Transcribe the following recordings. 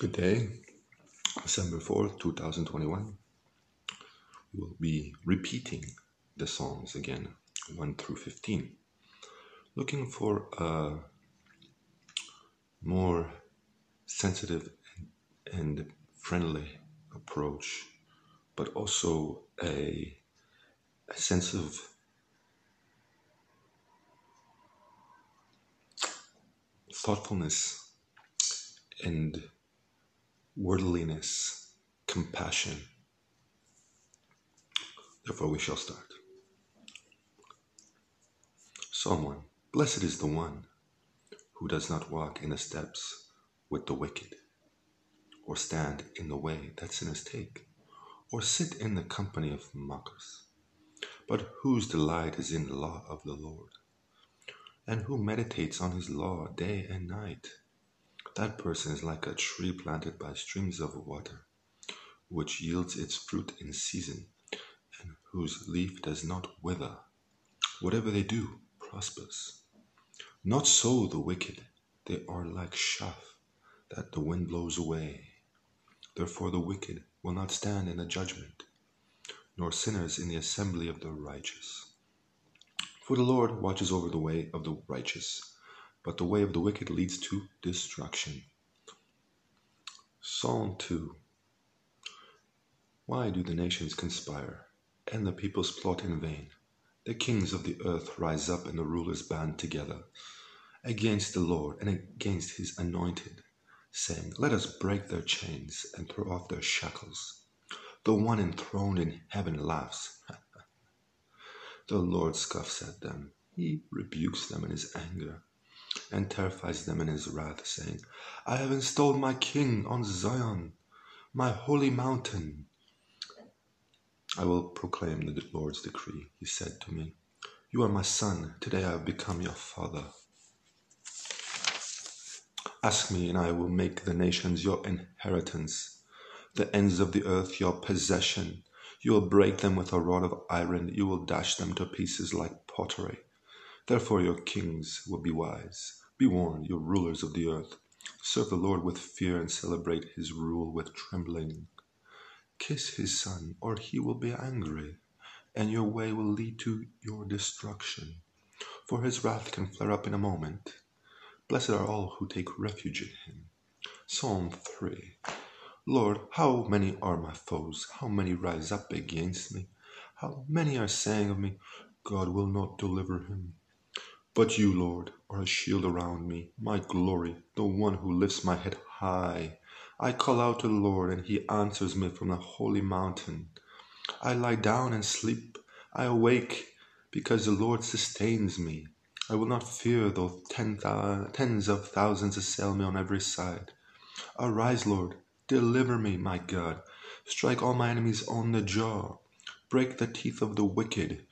Good day, December 4th, 2021. We will be repeating the Psalms again, 1 through 15, looking for a more sensitive and friendly approach, but also a, a sense of thoughtfulness and worldliness, compassion. Therefore, we shall start. Psalm 1 Blessed is the one who does not walk in the steps with the wicked, or stand in the way that sinners take, or sit in the company of mockers, but whose delight is in the law of the Lord, and who meditates on his law day and night. That person is like a tree planted by streams of water, which yields its fruit in season, and whose leaf does not wither. Whatever they do prospers. Not so the wicked, they are like chaff that the wind blows away. Therefore, the wicked will not stand in the judgment, nor sinners in the assembly of the righteous. For the Lord watches over the way of the righteous but the way of the wicked leads to destruction. Psalm 2 Why do the nations conspire, and the peoples plot in vain? The kings of the earth rise up, and the rulers band together against the Lord and against his anointed, saying, Let us break their chains and throw off their shackles. The one enthroned in heaven laughs. the Lord scoffs at them. He rebukes them in his anger and terrifies them in his wrath, saying, I have installed my king on Zion, my holy mountain. I will proclaim the Lord's decree. He said to me, You are my son, today I have become your father. Ask me, and I will make the nations your inheritance, the ends of the earth your possession. You will break them with a rod of iron, you will dash them to pieces like pottery. Therefore, your kings will be wise. Be warned, you rulers of the earth. Serve the Lord with fear and celebrate his rule with trembling. Kiss his son, or he will be angry, and your way will lead to your destruction. For his wrath can flare up in a moment. Blessed are all who take refuge in him. Psalm 3 Lord, how many are my foes? How many rise up against me? How many are saying of me, God will not deliver him? But you, Lord, are a shield around me, my glory, the one who lifts my head high. I call out to the Lord, and he answers me from the holy mountain. I lie down and sleep. I awake because the Lord sustains me. I will not fear though ten th- tens of thousands assail me on every side. Arise, Lord, deliver me, my God. Strike all my enemies on the jaw. Break the teeth of the wicked.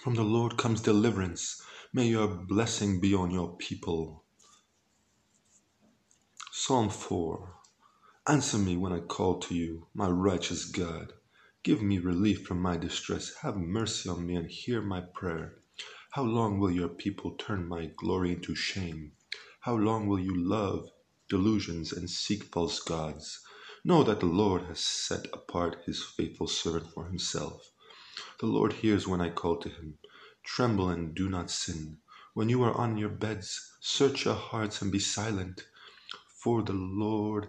From the Lord comes deliverance. May your blessing be on your people. Psalm 4 Answer me when I call to you, my righteous God. Give me relief from my distress. Have mercy on me and hear my prayer. How long will your people turn my glory into shame? How long will you love delusions and seek false gods? Know that the Lord has set apart his faithful servant for himself. The Lord hears when I call to him. Tremble and do not sin. When you are on your beds, search your hearts and be silent. For the Lord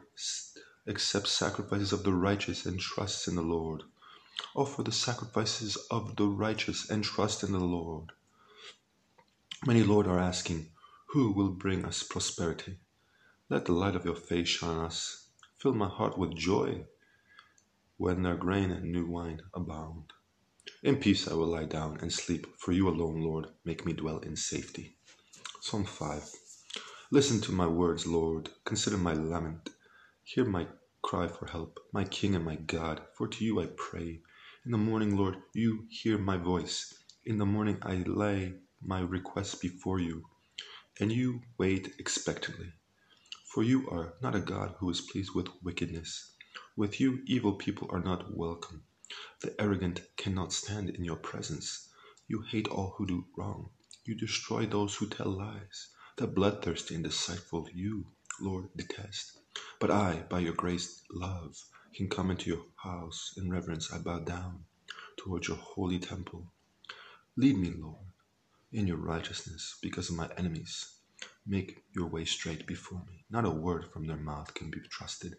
accepts sacrifices of the righteous and trusts in the Lord. Offer the sacrifices of the righteous and trust in the Lord. Many, Lord, are asking, Who will bring us prosperity? Let the light of your face shine on us. Fill my heart with joy when their grain and new wine abound. In peace I will lie down and sleep, for you alone, Lord, make me dwell in safety. Psalm 5 Listen to my words, Lord. Consider my lament. Hear my cry for help, my King and my God, for to you I pray. In the morning, Lord, you hear my voice. In the morning I lay my request before you, and you wait expectantly. For you are not a God who is pleased with wickedness. With you, evil people are not welcome. The arrogant cannot stand in your presence. You hate all who do wrong. You destroy those who tell lies. The bloodthirsty and deceitful, you Lord, detest. But I, by your grace, love, can come into your house. In reverence, I bow down towards your holy temple. Lead me, Lord, in your righteousness because of my enemies. Make your way straight before me. Not a word from their mouth can be trusted.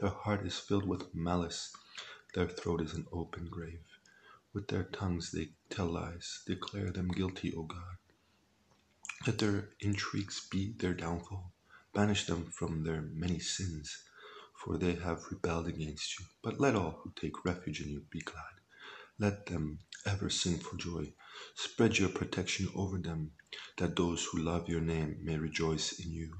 Their heart is filled with malice. Their throat is an open grave. With their tongues they tell lies. Declare them guilty, O God. Let their intrigues be their downfall. Banish them from their many sins, for they have rebelled against you. But let all who take refuge in you be glad. Let them ever sing for joy. Spread your protection over them, that those who love your name may rejoice in you.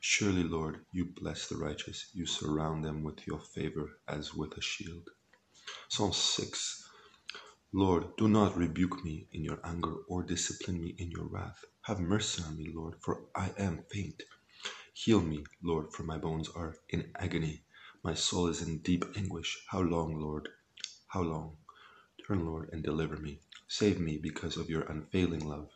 Surely, Lord, you bless the righteous. You surround them with your favor as with a shield. Psalm 6 Lord, do not rebuke me in your anger or discipline me in your wrath. Have mercy on me, Lord, for I am faint. Heal me, Lord, for my bones are in agony. My soul is in deep anguish. How long, Lord? How long? Turn, Lord, and deliver me. Save me because of your unfailing love.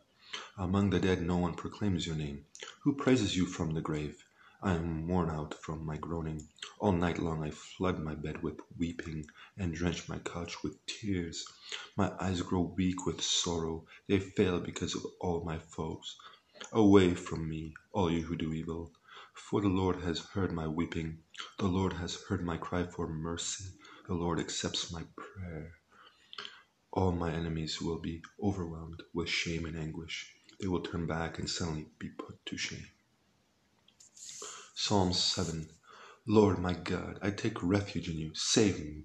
Among the dead, no one proclaims your name. Who praises you from the grave? I am worn out from my groaning. All night long I flood my bed with weeping and drench my couch with tears. My eyes grow weak with sorrow. They fail because of all my foes. Away from me, all you who do evil. For the Lord has heard my weeping. The Lord has heard my cry for mercy. The Lord accepts my prayer. All my enemies will be overwhelmed with shame and anguish. They will turn back and suddenly be put to shame. Psalm 7 Lord my God, I take refuge in you. Save me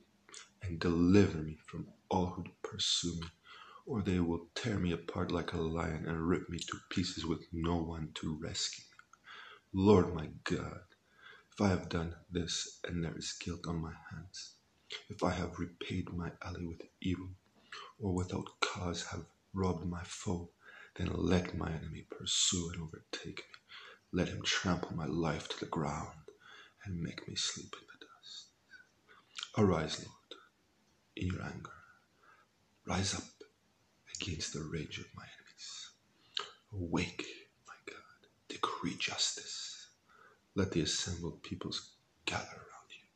and deliver me from all who pursue me, or they will tear me apart like a lion and rip me to pieces with no one to rescue me. Lord my God, if I have done this and there is guilt on my hands, if I have repaid my ally with evil, or without cause have robbed my foe, then let my enemy pursue and overtake me. Let him trample my life to the ground and make me sleep in the dust. Arise, Lord, in your anger. Rise up against the rage of my enemies. Awake, my God, decree justice. Let the assembled peoples gather around you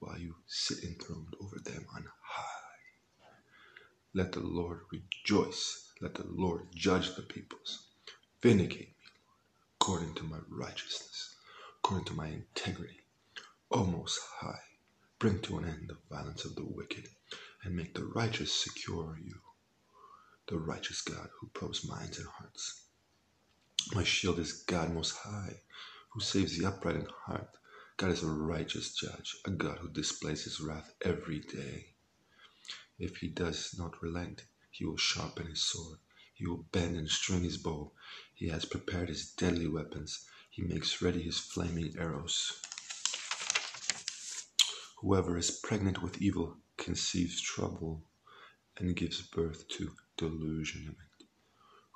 while you sit enthroned over them on high. Let the Lord rejoice. Let the Lord judge the peoples. Vindicate me, Lord, according to righteousness, according to my integrity. O Most High, bring to an end the violence of the wicked, and make the righteous secure you, the righteous God who probes minds and hearts. My shield is God Most High, who saves the upright in heart. God is a righteous judge, a God who displays his wrath every day. If he does not relent, he will sharpen his sword. He will bend and string his bow. He has prepared his deadly weapons. He makes ready his flaming arrows. Whoever is pregnant with evil conceives trouble and gives birth to delusionment.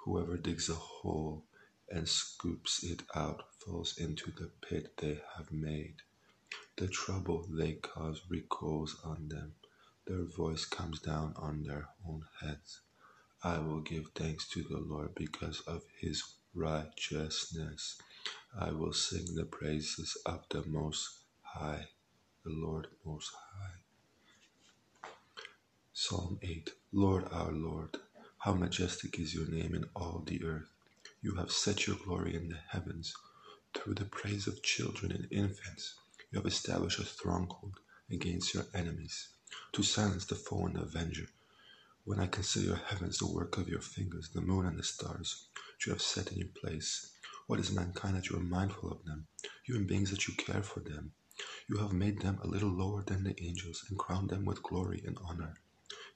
Whoever digs a hole and scoops it out falls into the pit they have made. The trouble they cause recoils on them their voice comes down on their own heads. I will give thanks to the Lord because of his righteousness. I will sing the praises of the Most High, the Lord Most High. Psalm 8 Lord our Lord, how majestic is your name in all the earth. You have set your glory in the heavens. Through the praise of children and infants, you have established a stronghold against your enemies to silence the foe and the avenger. When I consider your heavens, the work of your fingers, the moon and the stars, which you have set in your place, what is mankind that you are mindful of them? Human beings that you care for them. You have made them a little lower than the angels and crowned them with glory and honor.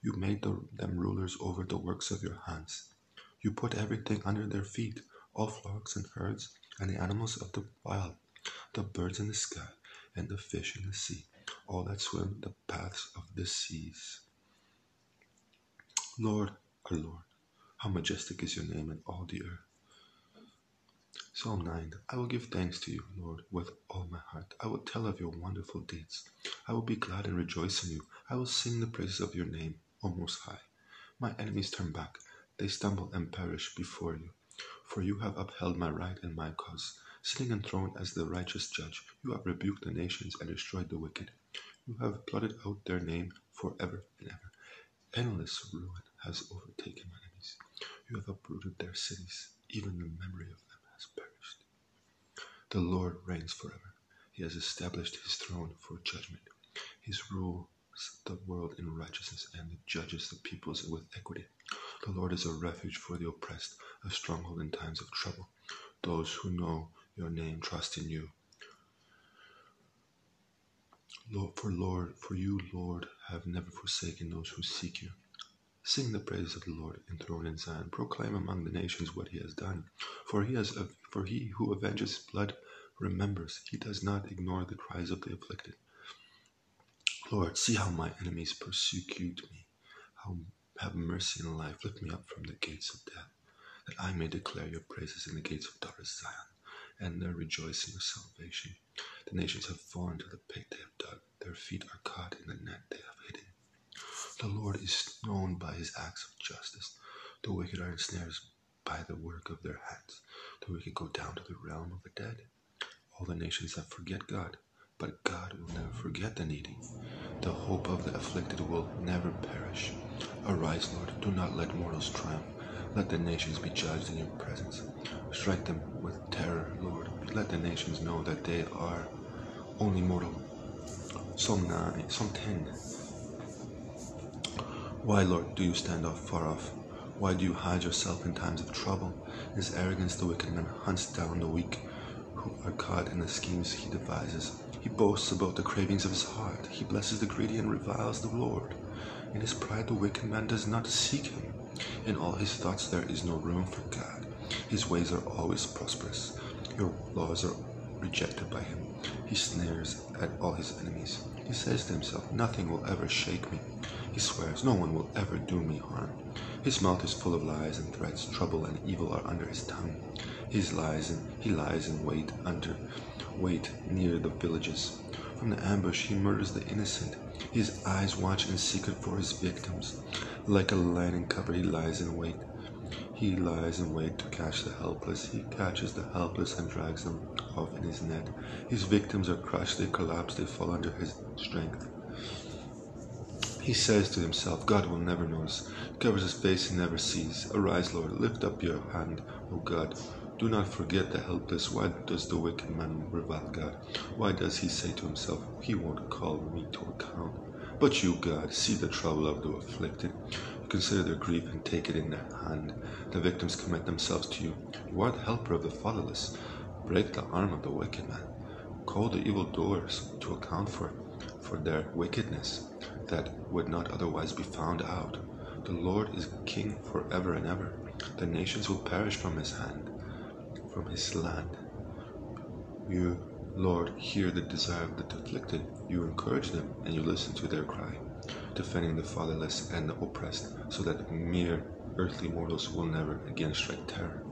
You made the, them rulers over the works of your hands. You put everything under their feet, all flocks and herds, and the animals of the wild, the birds in the sky, and the fish in the sea all that swim the paths of the seas. Lord, our Lord, how majestic is your name in all the earth. Psalm 9 I will give thanks to you, Lord, with all my heart. I will tell of your wonderful deeds. I will be glad and rejoice in you. I will sing the praises of your name, O Most High. My enemies turn back, they stumble and perish before you. For you have upheld my right and my cause. sitting enthroned as the righteous judge. You have rebuked the nations and destroyed the wicked. You have blotted out their name forever and ever. Endless ruin has overtaken my enemies. You have uprooted their cities. Even the memory of them has perished. The Lord reigns forever. He has established his throne for judgment. His rules the world in righteousness and judges the peoples with equity. The Lord is a refuge for the oppressed, a stronghold in times of trouble. Those who know your name trust in you. Lord, for Lord, for you, Lord, have never forsaken those who seek you. Sing the praises of the Lord enthroned in Zion. Proclaim among the nations what he has done. For he has for he who avenges blood remembers. He does not ignore the cries of the afflicted. Lord, see how my enemies persecute me. How have mercy in life. Lift me up from the gates of death, that I may declare your praises in the gates of daughters Zion, and there rejoice in your salvation. The nations have fallen to the pit they have dug. Their feet are caught in the net they have hidden. The Lord is known by his acts of justice. The wicked are ensnared by the work of their hands. The wicked go down to the realm of the dead. All the nations have forget God, but God will never forget the needy. The hope of the afflicted will never perish. Arise, Lord, do not let mortals triumph. Let the nations be judged in your presence. Strike them with terror, Lord. Let the nations know that they are only mortal. Psalm 9, Psalm 10. Why, Lord, do you stand off far off? Why do you hide yourself in times of trouble? In his arrogance, the wicked man hunts down the weak who are caught in the schemes he devises. He boasts about the cravings of his heart. He blesses the greedy and reviles the Lord. In his pride, the wicked man does not seek him. In all his thoughts, there is no room for God. His ways are always prosperous. Your laws are rejected by him. He snares at all his enemies. He says to himself, Nothing will ever shake me. He swears, No one will ever do me harm. His mouth is full of lies and threats. Trouble and evil are under his tongue. His lies and he lies in wait under wait near the villages. From the ambush he murders the innocent. His eyes watch in secret for his victims. Like a lion in cover, he lies in wait. He lies in wait to catch the helpless. He catches the helpless and drags them off in his net. His victims are crushed, they collapse, they fall under his strength. He says to himself, God will never notice. Covers his face and never sees. Arise, Lord, lift up your hand, O God. Do not forget the helpless. Why does the wicked man revile God? Why does he say to himself, He won't call me to account? But you, God, see the trouble of the afflicted. You consider their grief and take it in their hand. The victims commit themselves to you. You are the helper of the fatherless. Break the arm of the wicked man. Call the evil doers to account for, for their wickedness that would not otherwise be found out. The Lord is king forever and ever. The nations will perish from his hand, from his land. You, Lord, hear the desire of the afflicted. You encourage them and you listen to their cry, defending the fatherless and the oppressed, so that mere earthly mortals will never again strike terror.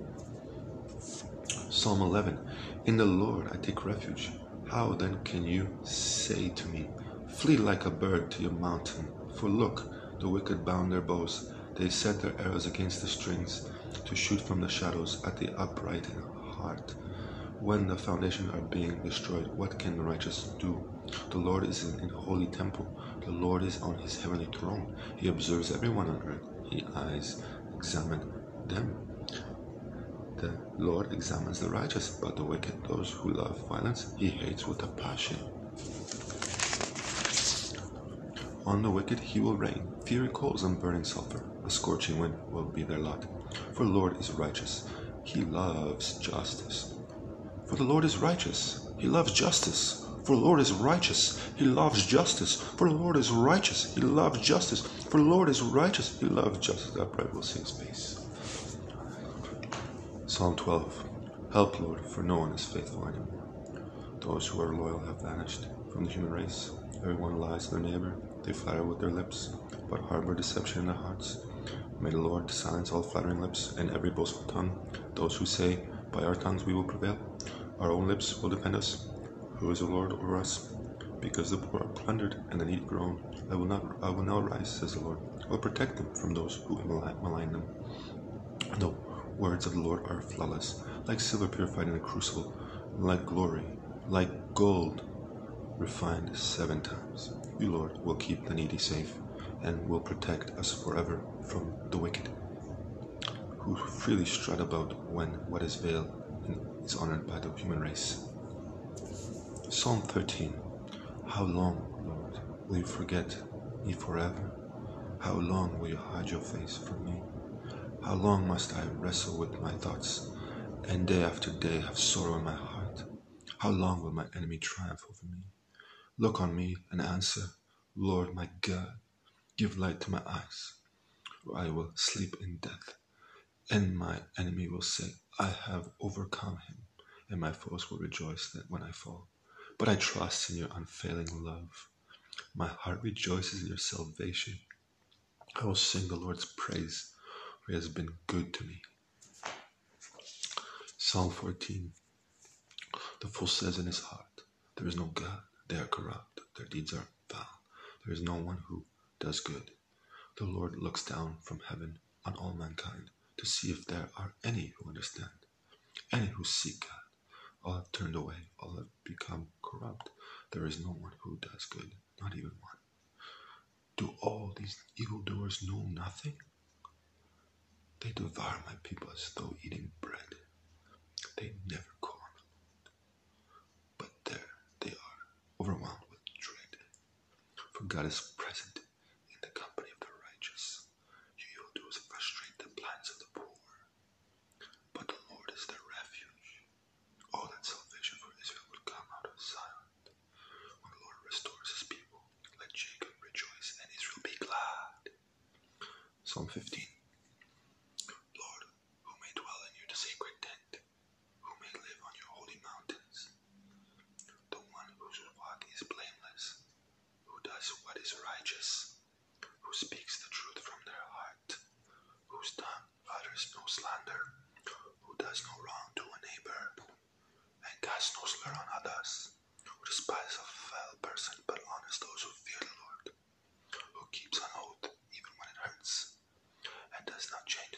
Psalm 11 In the Lord I take refuge. How then can you say to me, Flee like a bird to your mountain. For look, the wicked bound their bows. They set their arrows against the strings to shoot from the shadows at the upright in heart. When the foundations are being destroyed, what can the righteous do? The Lord is in a holy temple. The Lord is on his heavenly throne. He observes everyone on earth. He eyes examine them. The Lord examines the righteous, but the wicked, those who love violence, he hates with a passion. On the wicked he will rain, fiery coals and burning sulfur. A scorching wind will be their lot. For the Lord is righteous, he loves justice. For the Lord is righteous, he loves justice. For the Lord is righteous, he loves justice. For the Lord is righteous, he loves justice. For the Lord is righteous, he loves justice. The upright will see his face. Psalm 12 Help, Lord, for no one is faithful anymore. Those who are loyal have vanished from the human race. Everyone lies to their neighbor. They flatter with their lips, but harbor deception in their hearts. May the Lord silence all flattering lips and every boastful tongue. Those who say, By our tongues we will prevail, our own lips will defend us. Who is the Lord over us? Because the poor are plundered and the needy groan. I will not. I will now rise, says the Lord. I will protect them from those who malign them. The words of the Lord are flawless, like silver purified in a crucible. like glory, like gold, refined seven times. You, Lord, will keep the needy safe and will protect us forever from the wicked, who freely strut about when what is veiled is honored by the human race. Psalm 13 How long, Lord, will you forget me forever? How long will you hide your face from me? How long must I wrestle with my thoughts and day after day have sorrow in my heart? How long will my enemy triumph over me? Look on me and answer, Lord my God, give light to my eyes, or I will sleep in death. And my enemy will say, I have overcome him, and my foes will rejoice that when I fall. But I trust in your unfailing love. My heart rejoices in your salvation. I will sing the Lord's praise, for he has been good to me. Psalm 14 The fool says in his heart, There is no God, they are corrupt, their deeds are foul, there is no one who does good. The Lord looks down from heaven on all mankind to see if there are any who understand, any who seek God. All have turned away, all have become corrupt. There is no one who does good, not even one. Do all these evildoers know nothing? They devour my people as though eating bread. They never call on the Lord. But there they are, overwhelmed with dread. For God is present whose tongue utters no slander, who does no wrong to a neighbor, and casts no slur on others, who despises a fell person but honors those who fear the Lord, who keeps an oath even when it hurts, and does not change